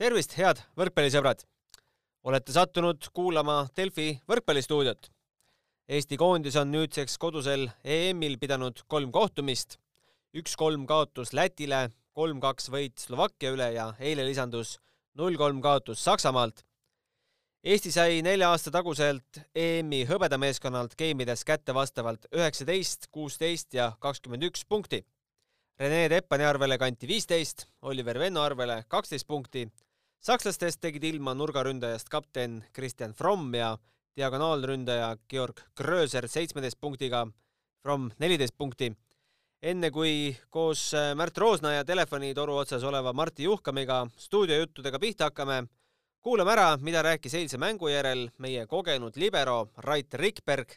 tervist, head võrkpallisõbrad! olete sattunud kuulama Delfi võrkpallistuudiot. Eesti koondis on nüüdseks kodusel EM-il pidanud kolm kohtumist, üks-kolm kaotus Lätile, kolm-kaks võit Slovakkia üle ja eile lisandus null-kolm kaotus Saksamaalt. Eesti sai nelja aasta taguselt EM-i hõbedameeskonnalt geimides kätte vastavalt üheksateist, kuusteist ja kakskümmend üks punkti. Rene Teppani arvele kanti viisteist, Oliver Venno arvele kaksteist punkti sakslastest tegid ilma nurgaründajast kapten Kristjan Fromm ja diagonaalründaja Georg Gröser seitsmeteist punktiga, Fromm neliteist punkti. enne kui koos äh, Märt Roosna ja telefonitoru otsas oleva Martti Juhkamiga stuudiojuttudega pihta hakkame, kuulame ära, mida rääkis eilse mängu järel meie kogenud libero Rait Rikberg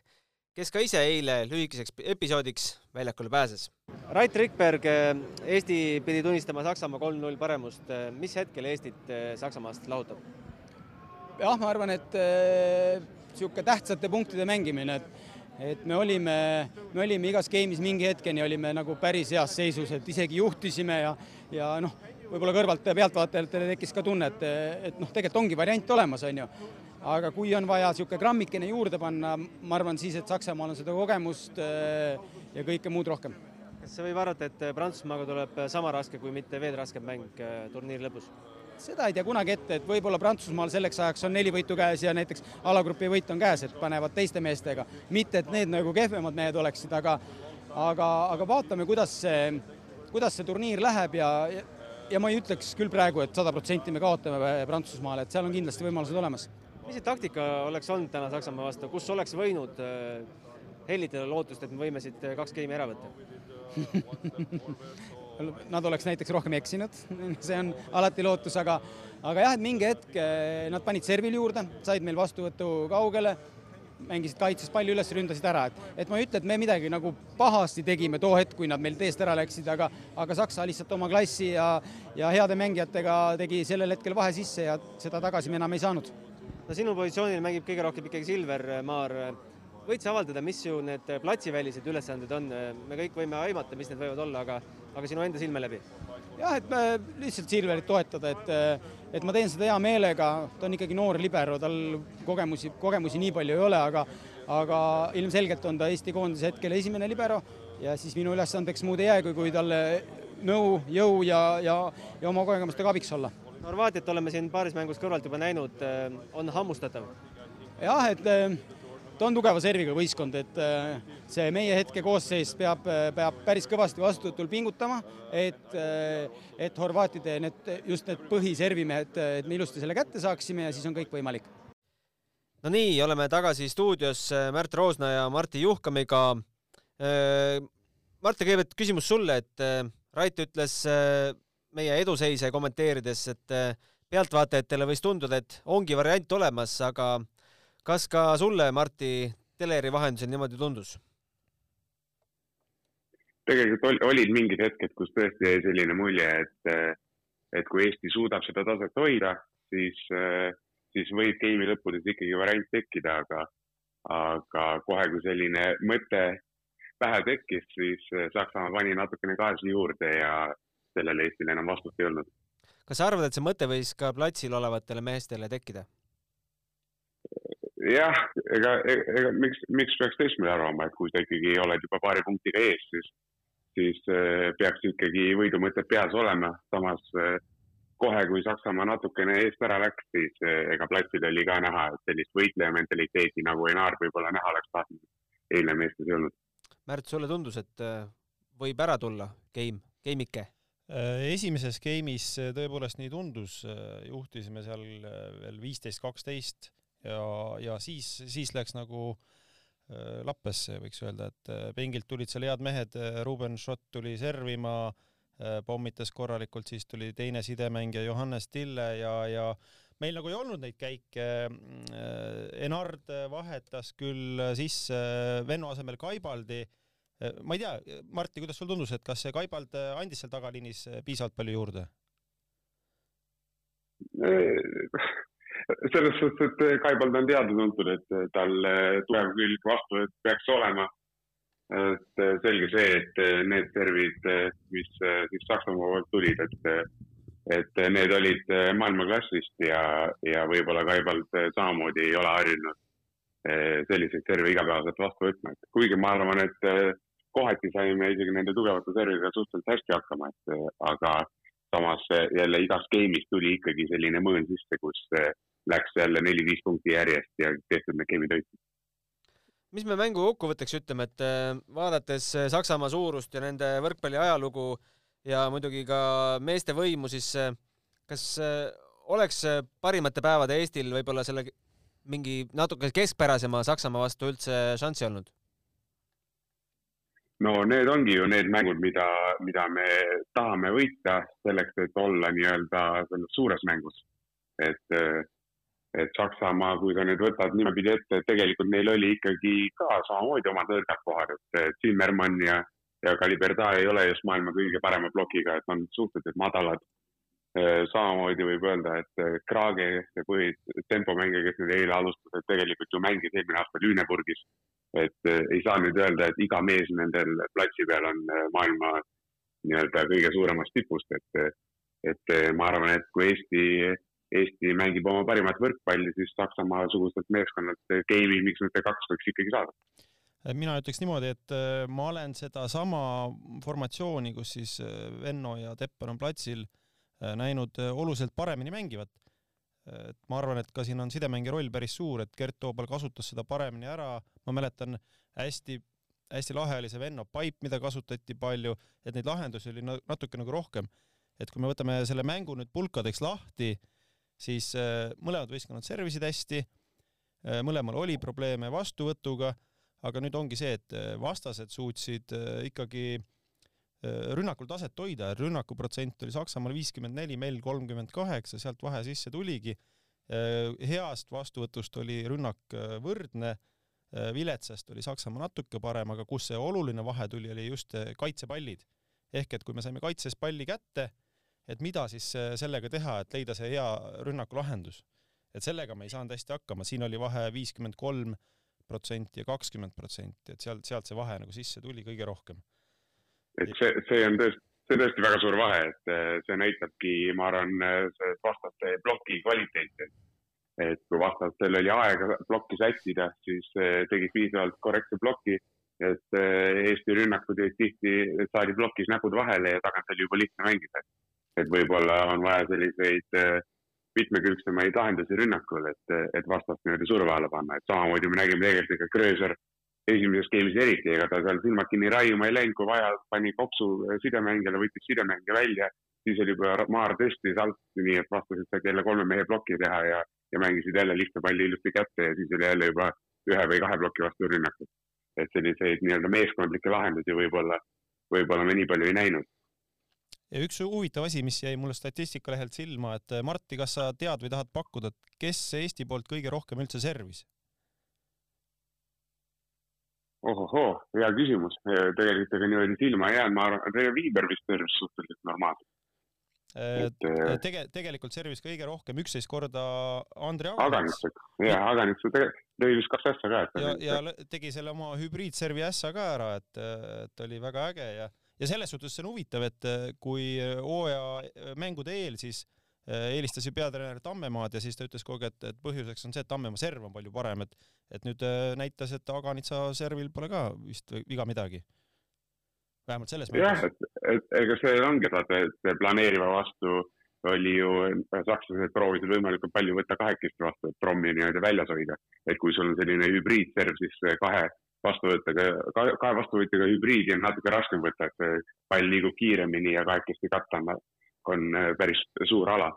kes ka ise eile lühikeseks episoodiks väljakule pääses. Rait Rikberg, Eesti pidi tunnistama Saksamaa kolm-null paremust. mis hetkel Eestit eh, Saksamaast lahutab? jah, ma arvan, et niisugune äh, tähtsate punktide mängimine, et et me olime, me olime igas game'is mingi hetkeni olime nagu päris heas seisus, et isegi juhtisime ja, ja noh, võib-olla kõrvalt pealtvaatajatele tekkis ka tunne, et, et noh, tegelikult ongi variant olemas, on ju aga kui on vaja niisugune grammikene juurde panna, ma arvan siis, et Saksamaal on seda kogemust äh, ja kõike muud rohkem. kas võib arvata, et Prantsusmaaga tuleb sama raske, kui mitte veel raskem mäng äh, turniiri lõpus? seda ei tea kunagi ette, et võib-olla Prantsusmaal selleks ajaks on neli võitu käes ja näiteks alagrupi võit on käes, et panevad teiste meestega, mitte et need nagu kehvemad mehed oleksid, aga aga, aga vaatame, kuidas see, kuidas see turniir läheb ja, ja ma ei ütleks küll praegu, et sada protsenti me kaotame Prantsusmaale, et seal on kindlasti võimalused olemas mis see taktika oleks olnud täna Saksamaa vastu, kus oleks võinud äh, hellitada lootust, et me võime siit äh, kaks geimi ära võtta? Nad oleks näiteks rohkem eksinud, see on alati lootus, aga aga jah, et mingi hetk äh, nad panid servil juurde, said meil vastuvõtu kaugele, mängisid kaitses palju üles, ründasid ära, et, et ma ei ütle, et me midagi nagu pahasti tegime too hetk, kui nad meil teest ära läksid, aga aga Saksa lihtsalt oma klassi ja ja heade mängijatega tegi sellel hetkel vahe sisse ja seda tagasi me enam ei saanud no sinu positsioonil mängib kõige rohkem ikkagi Silver äh, Maar. võid sa avaldada, mis su need äh, platsivälised ülesanded on? me kõik võime aimata, mis need võivad olla, aga, aga sinu enda silme läbi? jah, et lihtsalt Silverit toetada, et, äh, et ma teen seda hea meelega, ta on ikkagi noor libero, tal kogemusi, kogemusi nii palju ei ole, aga aga ilmselgelt on ta Eesti koondise hetkel esimene libero ja siis minu ülesandeks muud ei jäägi, kui talle nõu, jõu ja, ja, ja oma kogemustega abiks olla Horvaatiat oleme siin paaris mängus kõrvalt juba näinud, äh, on hammustatav? jah, et äh, ta on tugeva serviga võistkond, et äh, see meie hetke koosseis peab, peab päris kõvasti vastutult pingutama, et, et horvaatide need, just need põhiservimehed, et me ilusti selle kätte saaksime ja siis on kõik võimalik. no nii, oleme tagasi stuudios Märt Roosna ja Martti Juhkamiga. Mart, kõigepealt küsimus sulle, et Rait ütles meie eduseise kommenteerides, et äh, pealtvaatajatele võis tunduda, et ongi variant olemas, aga kas ka sulle, Martti, teleri vahendusel niimoodi tundus? tegelikult olid mingid hetked, kus tõesti jäi selline mulje, et, äh, et kui Eesti suudab seda taset hoida, siis, äh, siis võib geimi lõppudes ikkagi variant tekkida, aga, aga kohe, kui selline mõte pähe tekkis, siis Saksamaa pani natukene gaasi juurde ja, sellele Eestil enam vastust ei olnud. kas sa arvad, et see mõte võis ka platsil olevatele meestele tekkida? jah, ega, ega miks, miks peaks teistmoodi arvama, et kui sa ikkagi oled juba paari punktiga ees, siis, siis äh, peaks ikkagi võidumõtted peas olema, samas äh, kohe, kui Saksamaa natukene eest ära läks, siis äh, ega platsil oli ka näha, et sellist võitleja mentaliteeti nagu Enar võib-olla näha oleks tahtnud, eile meestes ei olnud. Märt, sulle tundus, et võib ära tulla game, game'ike? Äh, esimeses game'is tõepoolest nii tundus, äh, juhtisime seal äh, veel viisteist, kaksteist ja, ja siis, siis läks nagu lappesse, võiks öelda, et pingilt tulid seal head mehed, Ruben Schott tuli servima, pommitas korralikult, siis tuli teine sidemängija Johannes Tille ja, ja meil nagu ei olnud neid käike. Enard vahetas küll sisse Venno asemel Kaibaldi Äh, ma ei tea, Martti, kuidas sul tundus, et kas see Kaibald äh, andis seal tagaliinis äh, piisavalt palju juurde? selles suhtes, et Kaibald on teada-tuntud, et tal tugev külg vastu peaks olema. et selge see, et need servid, mis siis Saksamaa poolt tulid, et et need olid maailmaklassist ja, ja võib-olla ka ei olnud samamoodi ei ole harjunud selliseid serve igapäevaselt vastu võtma, et kuigi ma arvan, et kohati saime isegi nende tugevate servidega suhteliselt hästi hakkama, et aga samas jälle igas game'is tuli ikkagi selline mõõn sisse, kus läks jälle neli-viis punkti järjest ja tehtud need game'id hoiti. mis me mängu kokkuvõtteks ütleme, et vaadates Saksamaa suurust ja nende võrkpalli ajalugu ja muidugi ka meeste võimu, siis kas oleks parimate päevade Eestil võib-olla selle mingi natuke keskpärasema Saksamaa vastu üldse šanssi olnud? No need ongi ju need mängud, mida, mida me tahame võita selleks, et olla nii-öelda selles suures mängus. et, et Saksamaa, kui sa nüüd võtad niimoodi ette, et tegelikult neil oli ikkagi ka samamoodi omad nõrgad kohad, et Zimmermann ja, ja Kaliberda ei ole just maailma kõige parema plokiga, et on suhteliselt madalad. samamoodi võib öelda, et Krage, see põhi, tempomängija, kes nüüd eile alustas, et tegelikult ju mängis eelmine aasta Lüneburgis et eh, ei saa nüüd öelda, et iga mees nendel platsi peal on eh, maailma nii-öelda kõige suuremast tipust, et, eh, et ma arvan, et kui Eesti, Eesti mängib oma parimat võrkpalli, siis Saksamaa-sugustelt meeskonnalt game'i, miks mitte kaks võiks ikkagi saada. Mina ütleks niimoodi, et ma olen sedasama formatsiooni, kus siis Venno ja Teppan on platsil, näinud oluliselt paremini mängivat et ma arvan, et ka siin on sidemängija roll päris suur, et Gert Toobal kasutas seda paremini ära, ma mäletan hästi, hästi lahe oli see Venno Pipe, mida kasutati palju, et neid lahendusi oli natuke nagu rohkem. et kui me võtame selle mängu nüüd pulkadeks lahti, siis äh, mõlemad võistkonnad servisid hästi, äh, mõlemal oli probleeme vastuvõtuga, aga nüüd ongi see, et äh, vastased suutsid ikkagi Äh, rünnakul taset hoida, rünnakuprotsent oli Saksamaal viiskümmend neli, meil kolmkümmend kaheksa, sealt vahe sisse tuligi. Äh, heast vastuvõtust oli rünnak äh, võrdne, viletsast oli Saksamaa natuke parem, aga kus see oluline vahe tuli, oli just kaitsepallid. ehk et kui me saime kaitses palli kätte, et mida siis sellega teha, et leida see hea rünnakulahendus. et sellega me ei saanud hästi hakkama, siin oli vahe viiskümmend kolm protsenti ja kakskümmend protsenti, et sealt, sealt see vahe nagu sisse tuli kõige rohkem et see, see on tõesti, see on tõesti väga suur vahe, et eh, see näitabki, ma arvan, eh, vastaste ploki kvaliteeti. et kui vastastel oli aega plokki sättida, siis eh, tegid piisavalt korrektse ploki, et Eesti rünnakud jäid tihti, saadi plokis näpud vahele ja tagant oli juba lihtne mängida. et võib-olla on vaja selliseid mitmekülgsemaid lahendusi rünnakul, et, et vastast niimoodi surve alla panna, et samamoodi me nägime tegelikult ka Gröser esimeses game'is eriti, ega ta seal silmad kinni raiuma ei läinud, kui vaja, pani kopsu sidemängijale, võttis sidemängija välja, siis oli juba maar tõstis alt, nii et vastased said jälle kolme mehe ploki teha ja, ja mängisid jälle lihtsa palli ilusti kätte ja siis oli jälle juba ühe või kahe ploki vastu rünnakud. et selliseid nii-öelda meeskondlikke lahendusi võib-olla, võib-olla me nii palju ei näinud. ja üks huvitav asi, mis jäi mulle statistikalehelt silma, et Martti, kas sa tead või tahad pakkuda, et kes Eesti poolt kõige rohkem üldse servis? Ohohoo, hea küsimus. tegelikult ega niimoodi silma ei jäänud, ma arvan, et Viiber vist tervis suhteliselt normaalselt. Äh, et tege-, tegelikult servis kõige rohkem, üksteist korda Andrei Aganits. jah, Aganits tõi vist kaks ässa ka. ja, ja tegi selle oma hübriidservi ässa ka ära, et, et oli väga äge ja, ja selles suhtes see on huvitav, et kui hooaja mängude eel siis eelistas ju peatreener Tammemaad ja siis ta ütles kogu aeg, et, et põhjuseks on see, et Tammemaa serv on palju parem, et et nüüd äh, näitas, et Aganitsa servil pole ka vist viga midagi. vähemalt selles mõttes. jah, et, et ega see ongi vaata, et planeeriva vastu oli ju, sakslased proovisid võimalikult palju võtta kahekesti vastu, et trommi nii-öelda väljas hoida. et kui sul on selline hübriidserv, siis kahe vastuvõttega, kahe vastuvõtjaga hübriidi on natuke raskem võtta, et pall liigub kiiremini ja kahekesti katta on, on päris suur ala.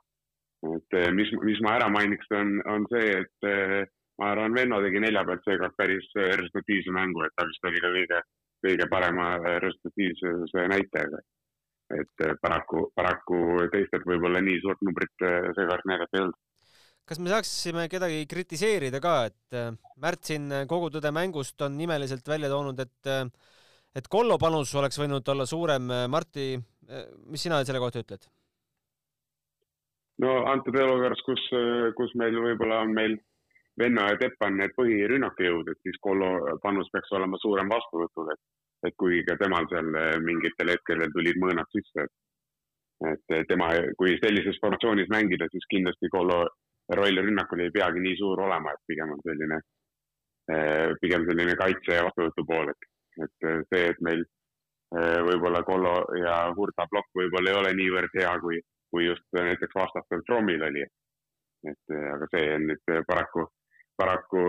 et mis, mis ma ära mainiks, on, on see, et ma arvan, Venno tegi nelja pealt seekord päris äh, resultatiivse mängu, et ta vist oli ka kõige, kõige parema äh, resultatiivsuse näitajaga. et äh, paraku, paraku teistelt võib-olla nii suurt numbrit seekord näidata ei olnud. kas me saaksime kedagi kritiseerida ka, et Märt siin kogu tõde mängust on nimeliselt välja toonud, et et Kollo panus oleks võinud olla suurem. Martti, mis sina selle kohta ütled? no antud olukorras, kus, kus meil võib-olla on meil Venno ja Tepp on need põhirünnakujõud, et siis Kollo panus peaks olema suurem vastuvõtul, et, et kuigi ka temal seal mingitel hetkedel tulid mõõnad sisse, et, et tema, kui sellises formatsioonis mängida, siis kindlasti Kollo roll rünnakul ei peagi nii suur olema, et pigem on selline, pigem selline kaitse ja vastuvõtu pool, et, et see, et meil võib-olla Kollo ja Hurda plokk võib-olla ei ole niivõrd hea, kui, kui just näiteks vastastel Tromil oli. et aga see on nüüd paraku, paraku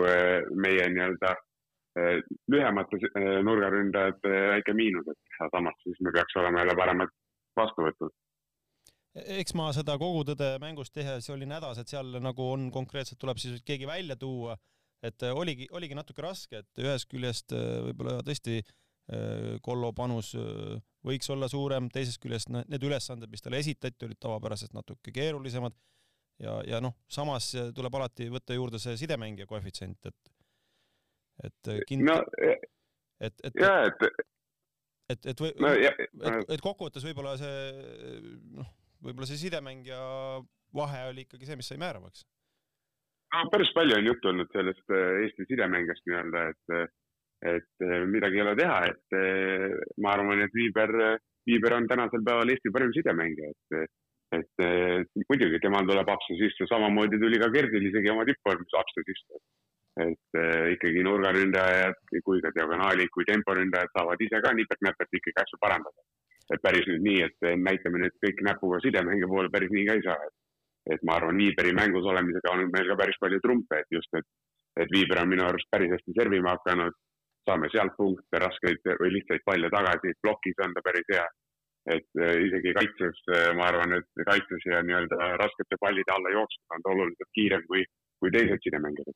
meie nii-öelda lühemate nurgaründajate väike miinus, et samas siis me peaks olema jälle paremad vastuvõtud. Eks ma seda kogu tõde mängust tehes olin hädas, et seal nagu on konkreetselt tuleb siis keegi välja tuua, et oligi, oligi natuke raske, et ühest küljest võib-olla tõesti Kollo panus võiks olla suurem, teisest küljest need ülesanded, mis talle esitati, olid tavapärasest natuke keerulisemad ja, ja noh, samas tuleb alati võtta juurde see sidemängija koefitsient, et et kind- no,, et, et, et, et, et või no,, et, et kokkuvõttes võib-olla see noh, võib-olla see sidemängija vahe oli ikkagi see, mis sai määravaks. no päris palju on juttu olnud sellest äh, Eesti sidemängijast nii-öelda, et, äh, et äh, midagi ei ole teha, et ma arvan, et Viiber, Viiber on tänasel päeval Eesti parim sidemängija, et, et muidugi temal tuleb apse sisse, samamoodi tuli ka Gerdil isegi oma tippvormis apse sisse. et ikkagi nurgaründajad kui ka diagonaali kui temporündajad saavad ise ka nipet-näpet ikkagi asju parandada et päris nüüd nii, et näitame nüüd kõik näpuga sidemängija poole, päris nii ka ei saa. et ma arvan, Viiberi mängus olemisega on meil ka päris palju trumpe, et just, et, et Viiber on minu arust päris hästi servima hakanud, saame sealt punkte, raskeid või lihtsaid palle tagasi, plokis on ta päris hea. Et äh, isegi kaitses, äh, ma arvan, et kaitses ja nii-öelda raskete pallide alla jooksnud on oluliselt kiirem kui, kui teised sidemängijad.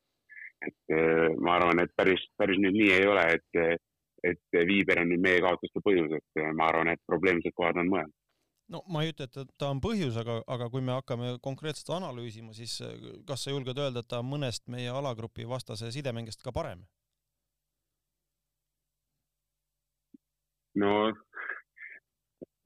et äh, ma arvan, et päris, päris nüüd nii ei ole, et et Viiber on nüüd meie kaotuste põhjus, et ma arvan, et probleemsed kohad on mujal. no ma ei ütle, et ta on põhjus, aga, aga kui me hakkame konkreetselt analüüsima, siis kas sa julged öelda, et ta on mõnest meie alagrupi vastase sidemängijast ka parem? no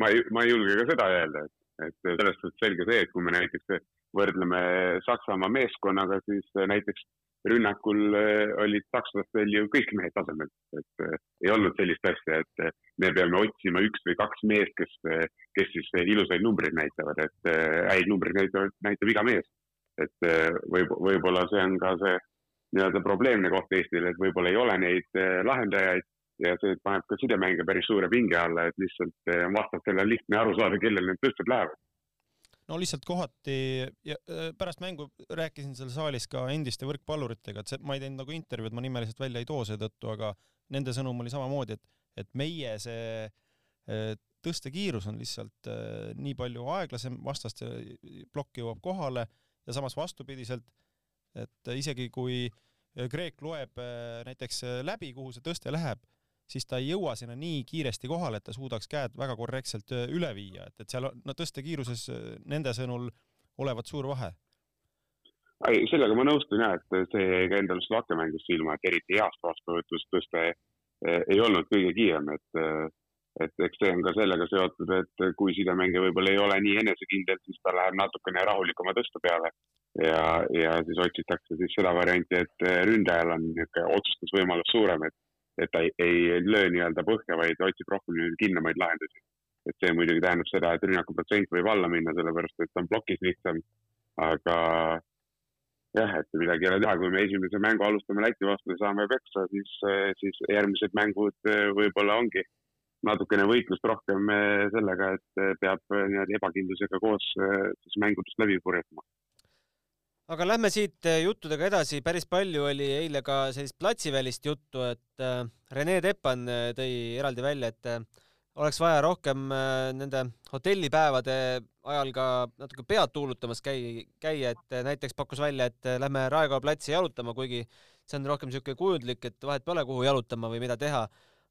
ma ei, ma ei julge ka seda öelda, et, et selles suhtes selge see, et kui me näiteks võrdleme Saksamaa meeskonnaga, siis näiteks rünnakul eh, olid sakslastel ju kõik mehed tasemel, et äh, ei olnud sellist asja, et äh, me peame otsima üks või kaks meest, kes, kes siis ilusaid numbreid näitavad, et häid numbreid näitavad, näitab iga mees. et võib, võib-olla see on ka see nii-öelda probleemne koht Eestile, et võib-olla ei ole neid lahendajaid ja see paneb ka sidemänge päris suure pinge alla, et lihtsalt vastastel on lihtne aru saada, kellel need tõsted lähevad. No lihtsalt kohati ja äh, pärast mängu rääkisin seal saalis ka endiste võrkpalluritega, et see, ma ei teinud nagu intervjuud, ma nimeliselt välja ei too seetõttu, aga nende sõnum oli samamoodi, et, et meie see äh, tõstekiirus on lihtsalt nii palju aeglasem, vastaste plokk jõuab kohale ja samas vastupidiselt, et isegi kui Kreek loeb näiteks läbi, kuhu see tõste läheb siis ta ei jõua sinna nii kiiresti kohale, et ta suudaks käed väga korrektselt üle viia, et, et seal on no, tõstekiiruses nende sõnul olevat suur vahe. sellega ma nõustun ja, et see ka endal Slovakkia mängust silma, et eriti heast vastuvõtust tõste ei olnud kõige kiirem, et, et eks see on ka sellega seotud, et kui sidemängija võib-olla ei ole nii enesekindel, siis ta läheb natukene rahulikuma tõste peale ja, ja siis otsitakse siis seda varianti, et ründajal on niisugune otsustusvõimalus suurem, et et ta ei, ei löö nii-öelda põhja, vaid otsib rohkem kinnamaid lahendusi. et see muidugi tähendab seda, et rünnakuprotsent võib alla minna, sellepärast et on plokis lihtsam. aga jah, et midagi ei ole teha, kui me esimese mängu alustame Läti vastu ja saame peksa, siis, siis järgmised mängud võib-olla ongi natukene võitlust rohkem sellega, et peab nii-öelda ebakindlusega koos siis mängudest läbi purjetama aga lähme siit äh, juttudega edasi, päris palju oli eile ka sellist platsivälist juttu, et äh, Rene Teppan äh, tõi eraldi välja, et oleks vaja rohkem nende hotellipäevade ajal ka natuke pead tuulutamas käi-, käia, et näiteks pakkus välja, et lähme Raekoja platsi jalutama, kuigi see on rohkem niisugune kujundlik, et vahet pole, kuhu jalutama või mida teha.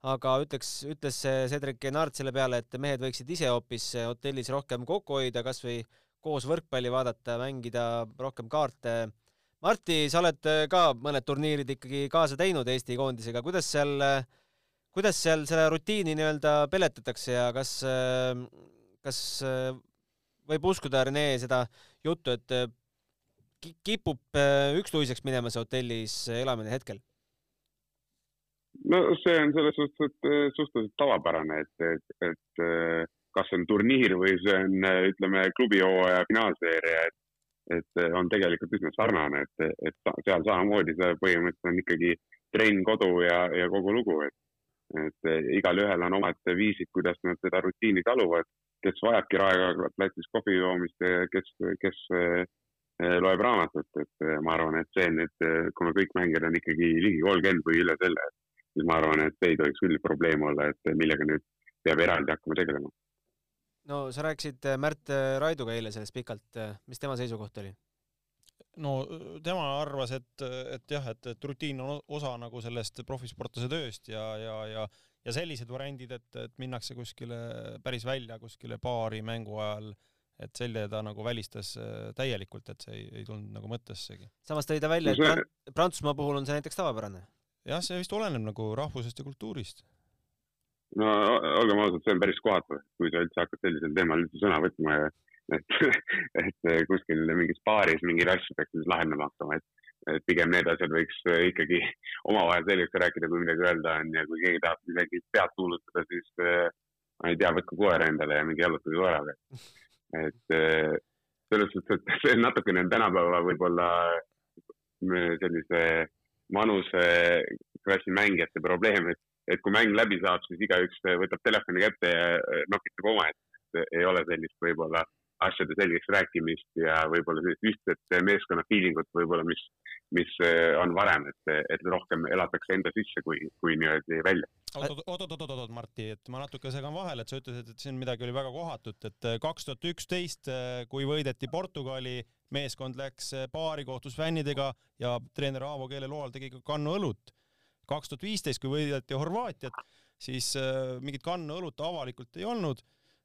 aga ütleks, ütles Cedric Enart selle peale, et mehed võiksid ise hoopis hotellis rohkem kokku hoida, kasvõi koos võrkpalli vaadata, mängida rohkem kaarte. Marti, sa oled äh, ka mõned turniirid ikkagi kaasa teinud Eesti koondisega, kuidas seal, kuidas seal selle rutiini nii-öelda peletatakse ja kas, äh, kas äh, võib uskuda, Rene, seda juttu, et kipub ükstuiseks minema see hotellis elamine hetkel? no see on selles suhtes, et suhteliselt tavapärane, et, et, et kas see on turniir või see on, ütleme, klubihooaja finaalseeria, et, et on tegelikult üsna sarnane, et, et seal samamoodi see põhimõtteliselt on ikkagi trenn, kodu ja, ja kogu lugu, et, et igalühel on omad viisid, kuidas nad seda rutiini taluvad, kes vajabki raekoja platsis kohvi joomist, kes, kes loeb raamatut, et ma arvan, et see nüüd, kui me kõik mängijad on ikkagi ligi kolmkümmend või üle selle, siis ma arvan, et see ei tohiks küll probleem olla, et millega nüüd peab eraldi hakkama tegelema. No sa rääkisid Märt Raiduga eile sellest pikalt, mis tema seisukoht oli? no tema arvas, et, et jah, et, et rutiin on osa nagu sellest profisportlase tööst ja, ja, ja ja sellised variandid, et, et minnakse kuskile päris välja kuskile paari mängu ajal äh, et selle ta nagu välistas äh, täielikult, et see ei, ei tulnud nagu mõttessegi. samas tõi ta välja, et Prant Prantsusmaa puhul on see näiteks tavapärane. jah, see vist oleneb nagu rahvusest ja kultuurist. No olgem ausad, see on päris kohatu, kui sa üldse hakkad sellisel teemal üldse sõna võtma ja et, et kuskil mingis baaris mingeid asju peaks siis lahendama hakkama, et, et pigem need asjad võiks ikkagi omavahel selgeks rääkida, kui midagi öelda on ja kui keegi tahab midagi pead tuulutada, siis äh, ma ei tea, võtke koer endale ja minge jalutage koeraga et selles suhtes, et see natukene on tänapäeva võib-olla sellise vanuseklassi mängijate probleem, et, et kui mäng läbi saab, siis igaüks võtab telefoni kätte ja eh, nokitab omaette, ei ole sellist võib-olla asjade selgeks rääkimist ja võib-olla sellist ühtset meeskonna feelingut võib-olla, mis, mis on varem, et, et rohkem elatakse enda sisse kui, kui niimoodi välja oot-oot-oot-oot, Martti, et ma natuke segan vahele, et sa ütlesid, et siin midagi oli väga kohatut, et äh, kaks tuhat üksteist, äh, kui võideti Portugali, meeskond läks paari, äh, kohtus fännidega ja treener Aavo Keele loal tegi ka kannu õlut. Kaks tuhat viisteist, kui võideti Horvaatiat, siis mingit kannu õlut avalikult ei olnud.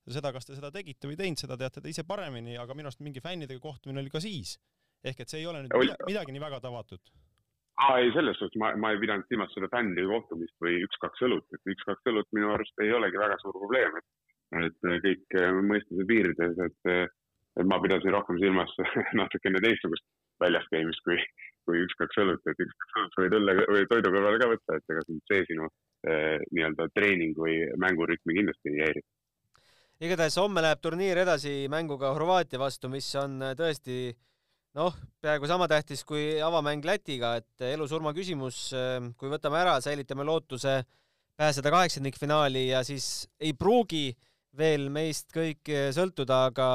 seda, kas te seda tegite või ei teinud, seda teate te ise paremini, aga minu arust mingi fännidega kohtumine oli ka siis. ehk et see ei ole nüüd midagi nii väga tavatut aa ei, selles suhtes ma, ma ei pidanud silmas seda fännide kohtumist või üks-kaks õlut, et üks-kaks õlut minu arust ei olegi väga suur probleem, et, et kõik äh, mõistuse piirides, et, et ma pidasin rohkem silmas natukene teistsugust väljas käimist kui, kui üks-kaks õlut, et üks-kaks õlut võid õlle või toidu kõrvale ka võtta, et ega see sinu eh, nii-öelda treening või mängurütmi kindlasti ei häiri. igatahes homme läheb turniir edasi mänguga Horvaatia vastu, mis on tõesti noh, peaaegu sama tähtis kui avamäng Lätiga, et elu-surma küsimus, kui võtame ära, säilitame lootuse pääseda kaheksandikfinaali ja siis ei pruugi veel meist kõik eh, sõltuda, aga,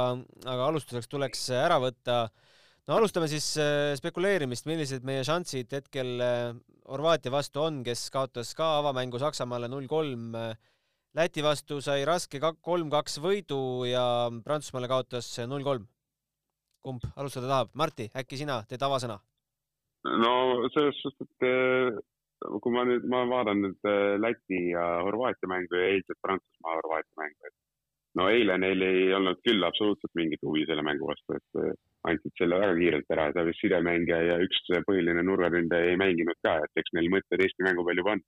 aga alustuseks tuleks ära võtta. No alustame siis eh, spekuleerimist, millised meie šansid hetkel eh, Horvaatia vastu on, kes kaotas ka avamängu Saksamaale null kolm. Läti vastu sai raske kolm-kaks võidu ja Prantsusmaale kaotas null kolm kumb alustada tahab? Marti, äkki sina teed avasõna? no selles suhtes, et kui ma nüüd, ma vaatan nüüd Läti ja Horvaatia mängu ja eilset Prantsusmaa-Horvaatia mängu, et no eile neil ei olnud küll absoluutselt mingit huvi selle mängu vastu, et andsid selle väga kiirelt ära, seal vist sidemängija ja üks põhiline nurgaründaja ei mänginud ka, et eks neil mõtted Eesti mängu peal juba on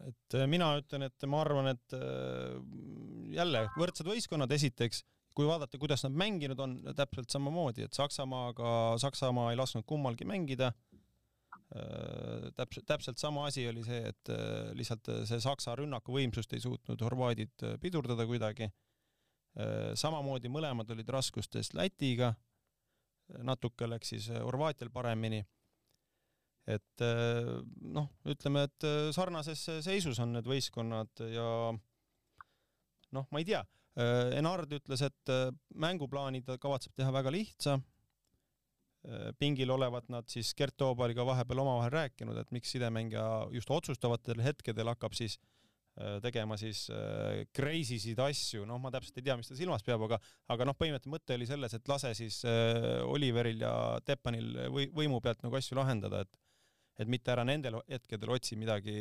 et mina ütlen, et ma arvan, et jälle võrdsed võistkonnad esiteks kui vaadata, kuidas nad mänginud on, täpselt samamoodi, et Saksamaaga, Saksamaa ei lasknud kummalgi mängida. Äh, täpselt, täpselt sama asi oli see, et äh, lihtsalt see Saksa rünnakuvõimsust ei suutnud horvaadid äh, pidurdada kuidagi. Samamoodi mõlemad olid raskustes Lätiga. natuke läks siis Horvaatial paremini. et noh, ütleme, et sarnases seisus on need võistkonnad ja noh, ma ei tea Äh, Enard ütles, et äh, mänguplaani ta kavatseb teha väga lihtsa. Äh, pingil olevat nad siis Gert Toobaliga vahepeal omavahel rääkinud, et miks sidemängija just otsustavatel hetkedel hakkab siis tegema siis crazy sid asju, noh, ma täpselt ei tea, mis ta silmas peab, aga, aga noh, põhimõtteliselt mõte oli selles, et lase siis Oliveril ja Teppanil või võimu pealt nagu asju lahendada, et et mitte ära nendel hetkedel otsi midagi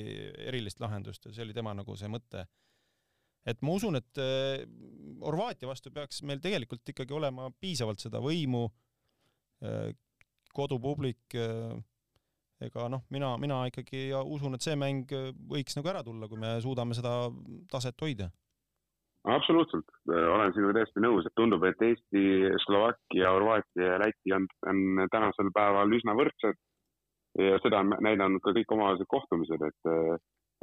erilist lahendust ja see oli tema nagu see mõte. Et ma usun, et äh, Horvaatia vastu peaks meil tegelikult ikkagi olema piisavalt seda võimu, äh, kodupublik, äh, ega noh, mina, mina ikkagi usun, et see mäng võiks nagu ära tulla, kui me suudame seda taset hoida. absoluutselt, olen sinuga täiesti nõus, et tundub, et Eesti, Slovakkia, Horvaatia ja Läti on, on tänasel päeval üsna võrdsed ja seda on näidanud ka kõik omavahelised kohtumised, et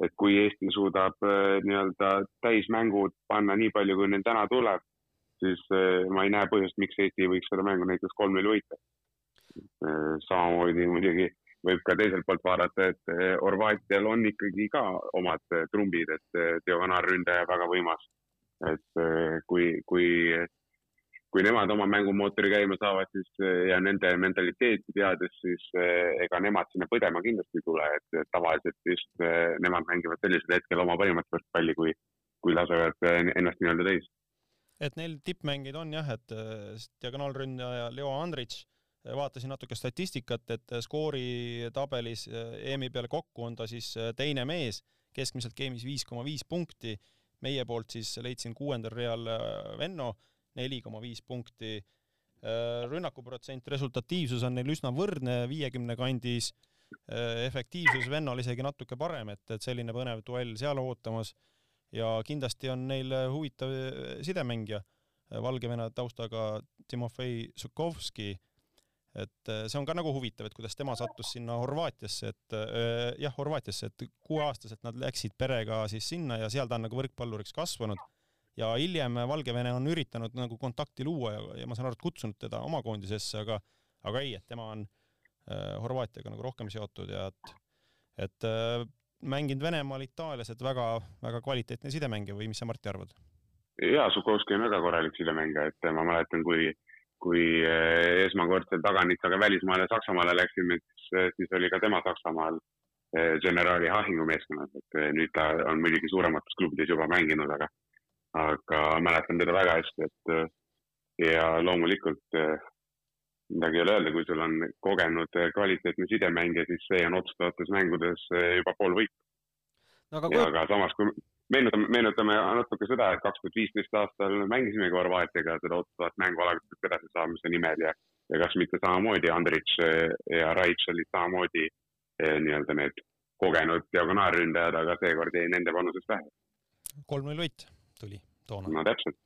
et kui Eesti suudab nii-öelda täismängud panna nii palju, kui neil täna tuleb, siis ma ei näe põhjust, miks Eesti ei võiks seda mängu näiteks kolm-null võita. samamoodi muidugi võib ka teiselt poolt vaadata, et Horvaatial on ikkagi ka omad trumbid, et diagonaalründaja väga võimas. et kui, kui kui nemad oma mängumootori käima saavad, siis ja nende mentaliteeti teades, siis eh, ega nemad sinna põdema kindlasti ei tule, et tavaliselt just eh, nemad mängivad sellisel hetkel oma parimat võrkpalli, kui, kui lasevad eh, ennast nii-öelda täis. et neil tippmängijad on jah, et diagonaalründaja Leo Andrits, vaatasin natuke statistikat, et skoori tabelis EM-i peale kokku on ta siis teine mees, keskmiselt game'is viis koma viis punkti, meie poolt siis leidsin kuuendal real Venno neli koma viis punkti. Rünnakuprotsent, resultatiivsus on neil üsna võrdne, viiekümne kandis. Efektiivsus vennal isegi natuke parem, et, et selline põnev duell seal ootamas. ja kindlasti on neil huvitav sidemängija, Valgevene taustaga Timofei Sukovski et see on ka nagu huvitav, et kuidas tema sattus sinna Horvaatiasse, et jah, Horvaatiasse, et kuueaastaselt nad läksid perega siis sinna ja seal ta on nagu võrkpalluriks kasvanud ja hiljem Valgevene on üritanud nagu kontakti luua ja, ja ma saan aru, et kutsunud teda oma koondisesse, aga, aga ei, et tema on äh, Horvaatiaga nagu rohkem seotud ja et, et äh, mänginud Venemaal, Itaalias, et väga-väga kvaliteetne sidemängija või mis sa, Martti, arvad? jaa, Sukovski on väga korralik sidemängija, et ma mäletan, kui, kui äh, esmakordselt taganitsaga välismaale Saksamaale läksime, siis, äh, siis oli ka tema Saksamaal äh, generaali Hahingu meeskonnas, et nüüd ta on muidugi suuremates klubides juba mänginud, aga aga mäletan teda väga hästi, et ja loomulikult midagi ei ole öelda, kui sul on kogenud kvaliteetne sidemängija, siis see on otsustavates mängudes juba pool võitu no,. Aga, kui... aga samas, kui meenutame, meenutame natuke seda, et kaks tuhat viisteist aastal mängisimegi Horvaatiaga seda otsustavat mängu alagustest edasisaamise nimel ja, ja kas mitte samamoodi Andrits ja Raits olid samamoodi nii-öelda need kogenud diagonaalründajad, aga seekord jäi nende panusest vähe. kolm-null võit tuli toona. no täpselt.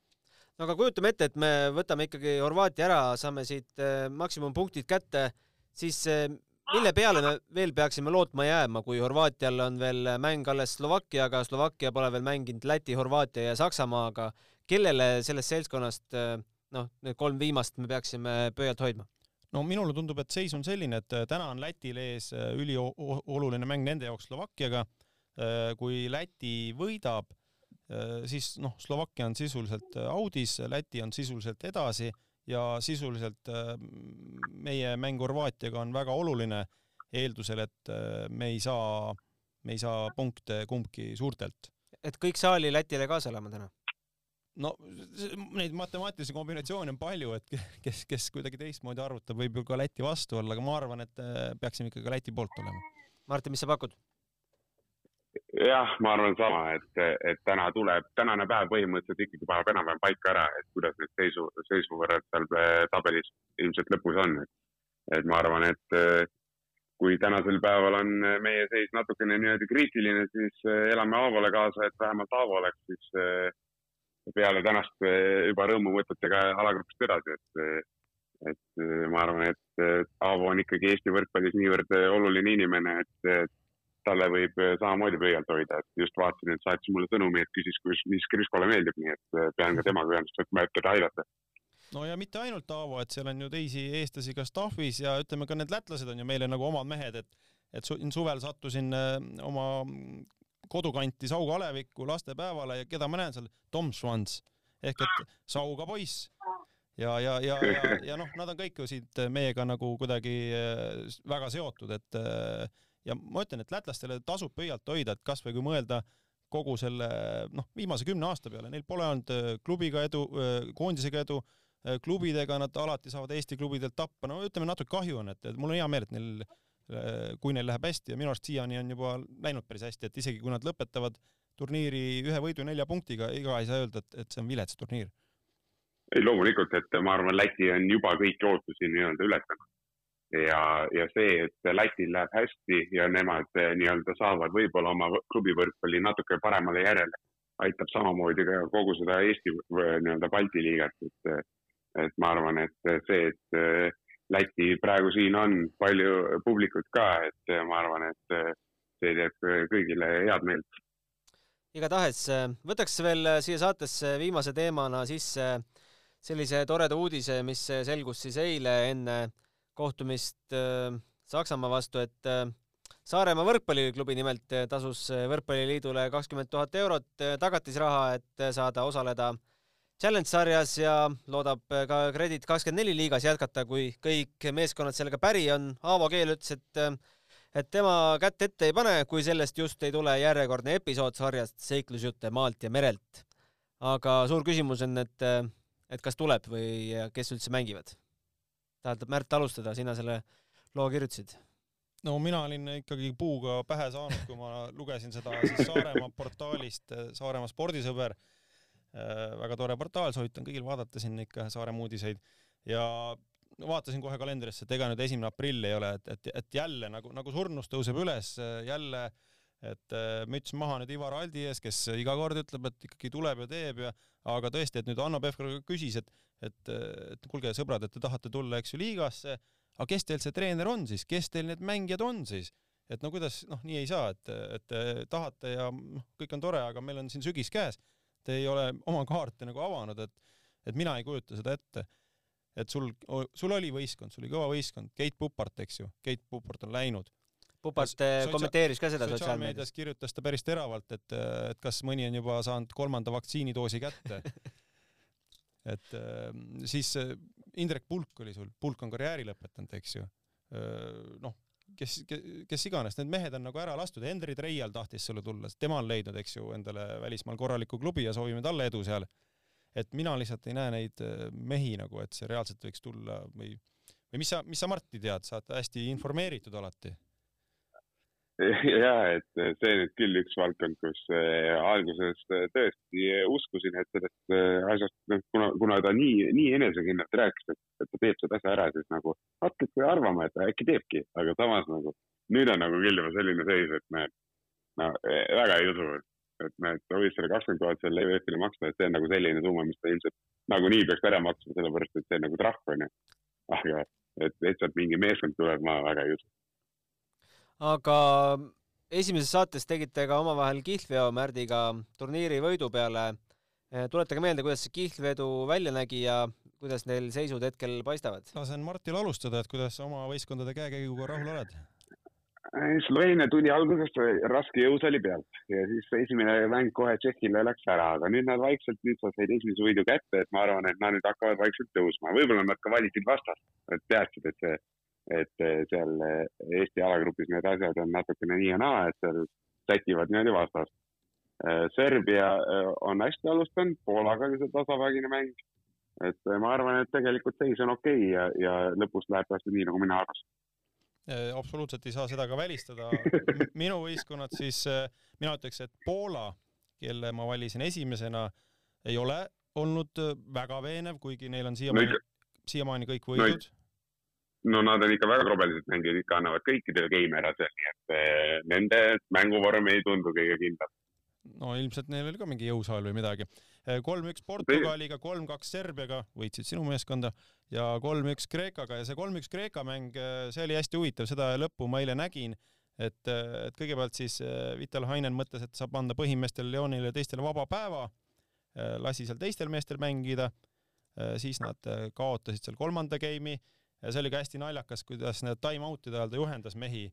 no aga kujutame ette, et me võtame ikkagi Horvaatia ära, saame siit äh, maksimumpunktid kätte, siis mille peale me veel peaksime lootma jääma, kui Horvaatial on veel mäng alles Slovakkiaga, Slovakkia pole veel mänginud Läti, Horvaatia ja Saksamaaga, kellele sellest seltskonnast äh, noh, need kolm viimast me peaksime pöialt hoidma? no minule tundub, et seis on selline, et täna on Lätil ees ülioluline mäng nende jaoks Slovakkiaga. kui Läti võidab, siis noh, Slovakkia on sisuliselt audis, Läti on sisuliselt edasi ja sisuliselt äh, meie mäng Horvaatiaga on väga oluline eeldusel, et me ei saa, me ei saa punkte kumbki suurtelt. et kõik saali Lätile kaasa elama täna? no neid matemaatilisi kombinatsioone on palju, et kes, kes kuidagi teistmoodi arvutab, võib ju ka Läti vastu olla, aga ma arvan, et peaksime ikkagi Läti poolt olema. Martin, mis sa pakud? Jah, ma arvan sama, et, et täna tuleb, tänane päev põhimõtteliselt ikkagi paneb enam-vähem paika ära, et kuidas need seisu, seisuvõrrad seal äh, tabelis ilmselt lõpus on, et, ma arvan, et äh, kui tänasel päeval on meie seis natukene niimoodi kriitiline, siis äh, elame Aavole kaasa, et vähemalt Aavo oleks siis peale tänast juba rõõmuvõtetega alagrupist edasi, et, et ma arvan, et Aavo on ikkagi Eesti võrkpallis niivõrd oluline inimene, et, et talle võib äh, samamoodi pöialt hoida, et just vaatasin, et saatis mulle sõnumi, et küsis, mis Kriskole meeldib, nii et äh, pean ka temaga ühendust võtma, et teda aidata. no ja mitte ainult Aavo, et seal on ju teisi eestlasi ka staff'is ja ütleme ka need lätlased on ju meile nagu omad mehed, et et suvel sattusin äh, oma kodukanti Sauga alevikku lastepäevale ja keda ma näen seal, Tom Schwanz. Ehk et Sauga poiss. Ja, ja, ja, ja, ja noh, nad on kõik ju siit meiega nagu kuidagi väga seotud, et ja ma ütlen, et lätlastele tasub pöialt hoida, et kasvõi kui mõelda kogu selle noh, viimase kümne aasta peale, neil pole olnud äh, klubiga edu, äh, koondisega edu, äh, klubidega nad alati saavad Eesti klubidelt tappa, no ütleme natuke kahju on, et, et mul on hea meel, et neil, kui neil läheb hästi ja minu arust siiani on juba läinud päris hästi, et isegi kui nad lõpetavad turniiri ühe võidu nelja punktiga, ega ei saa öelda, et, et see on vilets turniir. ei loomulikult, et ma arvan, Läti on juba kõiki ootusi nii-öelda ületanud ja, ja see, et Lätil läheb hästi ja nemad eh, nii-öelda saavad võib-olla oma klubi võrkpalli natuke paremale järjele, aitab samamoodi ka kogu seda Eesti nii-öelda Balti liigat, et, et ma arvan, et see, et eh, Läti praegu siin on palju publikut ka, et ma arvan, et see teeb kõigile head meelt. igatahes võtaks veel siia saatesse viimase teemana sisse sellise toreda uudise, mis selgus siis eile enne kohtumist Saksamaa vastu, et Saaremaa võrkpalliklubi nimelt tasus Võrkpalliliidule kakskümmend tuhat eurot tagatisraha, et saada osaleda Challenge sarjas ja loodab ka Credit kakskümmend neli liigas jätkata, kui kõik meeskonnad sellega päri on. Aavo Keel ütles, et et tema kätt ette ei pane, kui sellest just ei tule järjekordne episood sarjast Seiklusjutte maalt ja merelt. aga suur küsimus on, et, et kas tuleb või kes üldse mängivad? Tahad, Märt, alustada, sina selle loo kirjutasid. No mina olin ikkagi puuga pähe saanud, kui ma lugesin seda siis Saaremaa portaalist Saaremaa spordisõber. Äh, väga tore portaal, soovitan kõigil vaadata sinna ikka Saaremaa uudiseid. Ja vaatasin kohe kalendrisse, et ega nüüd esimene aprill ei ole, et, et, et jälle nagu, nagu surnus tõuseb üles, jälle, et äh, müts maha nüüd Ivar Aldi ees, kes iga kord ütleb, et ikkagi tuleb ja teeb ja, aga tõesti, et nüüd Hanno Pevkur küsis, et, et, et kuulge, sõbrad, et te tahate tulla, eks ju, liigasse, aga kes teil see treener on siis, kes teil need mängijad on siis? et no kuidas, noh, nii ei saa, et, et te tahate ja noh, kõik on tore, aga meil on siin sügis käes te ei ole oma kaarte nagu avanud, et, et mina ei kujuta seda ette. et sul, sul oli võistkond, sul oli kõva võistkond, Keit Pupart, eks ju, Keit Pupart on läinud. Pupart Sotsia kommenteeris ka seda sotsiaalmeedias. kirjutas ta päris teravalt, et, et kas mõni on juba saanud kolmanda vaktsiinidoosi kätte et siis Indrek Pulk oli sul, Pulk on karjääri lõpetanud, eks ju. noh, kes, kes iganes, need mehed on nagu ära lastud, Henri Treial tahtis sulle tulla, tema on leidnud, eks ju, endale välismaal korraliku klubi ja soovime talle edu seal. et mina lihtsalt ei näe neid äh, mehi nagu, et see reaalselt võiks tulla või, või mis sa, mis sa Marti tead, sa oled hästi informeeritud alati ja et see nüüd küll üks valdkond, kus äh, alguses äh, tõesti uskusin, et sellest asjast, noh, kuna, kuna ta nii, nii enesekindlalt rääkis, et, et ta teeb seda asja ära, siis nagu hakkaski arvama, et äkki teebki, aga samas nagu nüüd on nagu küll juba selline seis, et me no väga ei usu, et me, et võis selle kakskümmend tuhat selle EVF-ile maksta, et see on nagu selline summa, mis ta ilmselt nagunii peaks ära maksma, sellepärast et see on nagu trahv onju. aga et lihtsalt mingi meeskond tuleb, ma väga ei usu aga esimeses saates tegite ka omavahel kihlveo Märdiga turniiri võidu peale. Eh, tuletage meelde, kuidas see kihlvedu välja nägi ja kuidas neil seisud hetkel paistavad? lasen Martil alustada, et kuidas oma võistkondade käekäiguga rahul oled? Sloveenia tuli alguses raske jõusaali pealt ja siis esimene mäng kohe Tšehhile läks ära, aga nüüd nad vaikselt, nüüd sa said esimese võidu kätte, et ma arvan, et nad nüüd hakkavad vaikselt tõusma, võib-olla nad ka valisid vastast, et teadsid, et see et eh, seal eh, Eesti alagrupis need asjad on natukene nii ja naa, et seal sätivad niimoodi vastast. Eh, Serbia on hästi alustanud, Poolaga oli see tasavägine mäng. et ma arvan, et tegelikult seis on okei okay ja, ja lõpus läheb täpselt nii, nagu mina arvasin absoluutselt ei saa seda ka välistada. minu võistkonnad siis, mina ütleks, et Poola, kelle ma valisin esimesena, ei ole olnud väga veenev, kuigi neil on siiamaani no,, siiamaani kõik võidud no, no nad on ikka väga krobelised mängijad, ikka annavad kõikidele game ära seal, nii et eh, nende mänguvorm ei tundu kõige kindlam. no ilmselt neil oli ka mingi jõusaal või midagi. Eh, kolm-üks Portugaliga, kolm-kaks Serbiaga, võitsid sinu meeskonda ja kolm-üks Kreekaga ja see kolm-üks Kreeka mäng, eh, see oli hästi huvitav, seda lõppu ma eile nägin et, et kõigepealt siis Vital Hainen mõtles, et saab anda põhimeestele Leonile ja teistele vaba päeva, lasi seal teistel meestel mängida, siis nad kaotasid seal kolmanda game'i ja see oli ka hästi naljakas, kuidas need time-out'ide ajal ta juhendas mehi,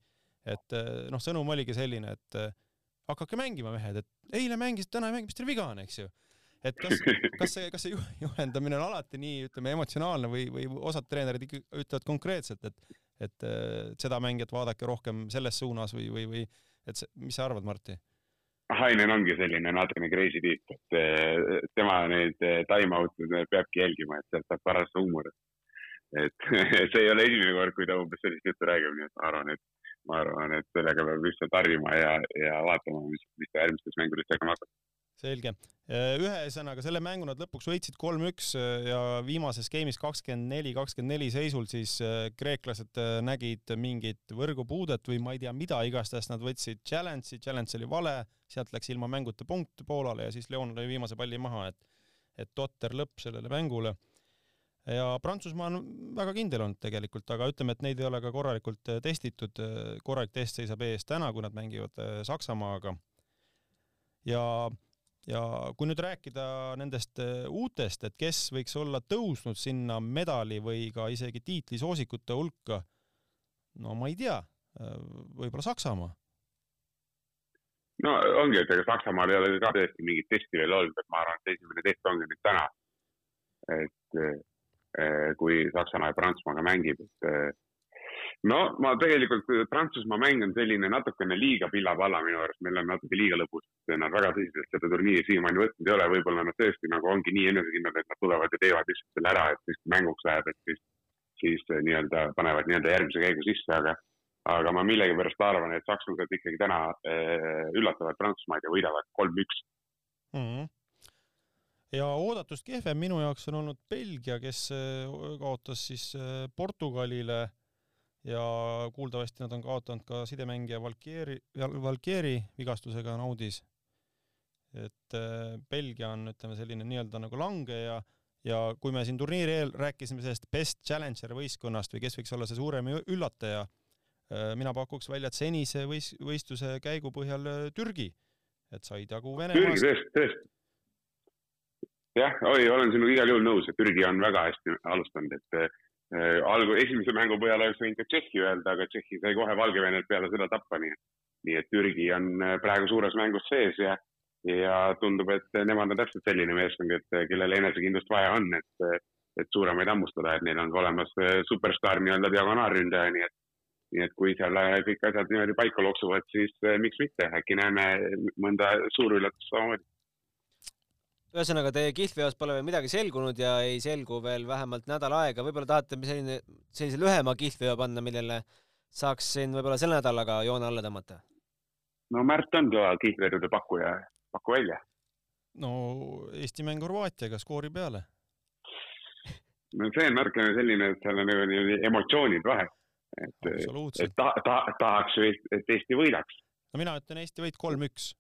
et eh, noh, sõnum oligi selline, et eh, hakake mängima, mehed, et eile mängisite, täna ei mängi, mis teil viga on, eks ju. et kas, kas see, kas see juhendamine on alati nii, ütleme, emotsionaalne või, või osad treenerid ikka ütlevad konkreetselt, et, et eh, seda mängijat vaadake rohkem selles suunas või, või, või et see, mis sa arvad, Martti? Hainen ongi selline natukene crazy tüüp, et tema neid time-out'e peabki jälgima, et sealt saab paras huumor et see ei ole esimene kord, kui ta umbes sellist juttu räägib, nii et ma arvan, et ma arvan, et sellega peab lihtsalt harjuma ja, ja vaatama, mis, mis ta järgmistes mängudes tegema hakkab. selge. ühesõnaga, selle mängu nad lõpuks võitsid kolm-üks ja viimases game'is kakskümmend neli, kakskümmend neli seisul siis äh, kreeklased äh, nägid mingit võrgupuudet või ma ei tea mida, igastahes nad võtsid challenge'i, challenge oli vale, sealt läks ilma mänguta punkt Poolale ja siis Leon lõi viimase palli maha, et et totter lõpp sellele mängule ja Prantsusmaa on väga kindel olnud tegelikult, aga ütleme, et neid ei ole ka korralikult äh, testitud, korralik test seisab ees täna, kui nad mängivad Saksamaaga. ja, ja kui nüüd rääkida nendest uutest, et kes võiks olla tõusnud sinna medali või ka isegi tiitlisoosikute hulka, no ma ei tea, võib-olla Saksamaa no ongi, et ega Saksamaal ei ole ka tõesti mingit testi veel olnud, et ma arvan, et esimene test ongi nüüd täna. et kui Saksamaa ja Prantsusmaaga mängib, et eh, no ma tegelikult, Prantsusmaa mäng on selline natukene liiga pilla-palla minu arust, meil on natuke liiga lõbus. Nad väga tõsiselt seda turniiri siiamaani võtnud ei ole, võib-olla nad tõesti nagu ongi nii enesekindlad, et nad tulevad ja teevad lihtsalt selle ära, et siis mänguks läheb, et siis, siis eh, nii-öelda panevad nii-öelda järgmise käigu sisse, aga aga ma millegipärast arvan, et sakslased ikkagi täna üllatavad Prantsusmaad ja võidavad kolm-üks mm. -hmm. Ja oodatust kehvem minu jaoks on olnud Belgia, kes äh, kaotas siis äh, Portugalile ja kuuldavasti nad on kaotanud ka sidemängija Valkieri, Valkieri vigastusega on audis. et Belgia on, ütleme, selline nii-öelda nagu langeja ja kui me siin turniiri eel rääkisime sellest best challenger võistkonnast või kes võiks olla see suurem üllataja mina pakuks välja, et senise võis-, võistluse käigu põhjal Türgi, et said jagu Venemaast. Türgi tõesti, tõesti. Jah, oi, olen sinuga igal juhul nõus, et Türgi on väga hästi alustanud, et äh, algu-, esimese mängu põhjal oleks võinud ka Tšehhi öelda, aga Tšehhi sai kohe Valgevenet peale seda tappa, nii et, nii et Türgi on äh, praegu suures mängus sees ja, ja tundub, et nemad on täpselt selline meeskond, et kellel enesekindlust vaja on, et, et suuremaid hammustada, et neil on olemas superstaar nii-öelda diagonaalründaja, nii et nii et kui seal kõik asjad niimoodi paika loksuvad, siis miks mitte, äkki näeme mõnda suurüllatust samamoodi. Ühesõnaga, teie kihlveos pole veel midagi selgunud ja ei selgu veel vähemalt nädal aega, võib-olla tahate selline, sellise lühema kihlveo panna, millele saaks siin võib-olla selle nädalaga joone alla tõmmata? no Märt on kõva kihlvedude pakkuja, paku välja. no Eesti mäng Horvaatiaga skoori peale. no see on natukene selline, et seal on nagu emotsioonid vahe et, et ta, ta, tahaks ju, et Eesti võidaks. no mina ütlen Eesti võit kolm-üks.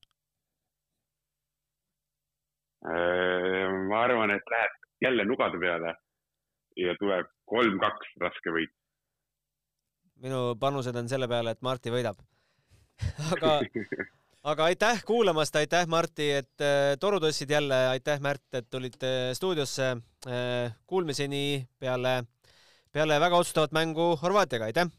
Äh, ma arvan, et läheb jälle nugade peale ja tuleb kolm-kaks raske võit. minu panused on selle peale, et Marti võidab aga, aga aitäh kuulamast, aitäh, Marti, et äh, toru tõstsid jälle, aitäh, Märt, et tulite stuudiosse äh,. Kuulmiseni peale peale väga otsustavat mängu Horvaatiaga, aitäh!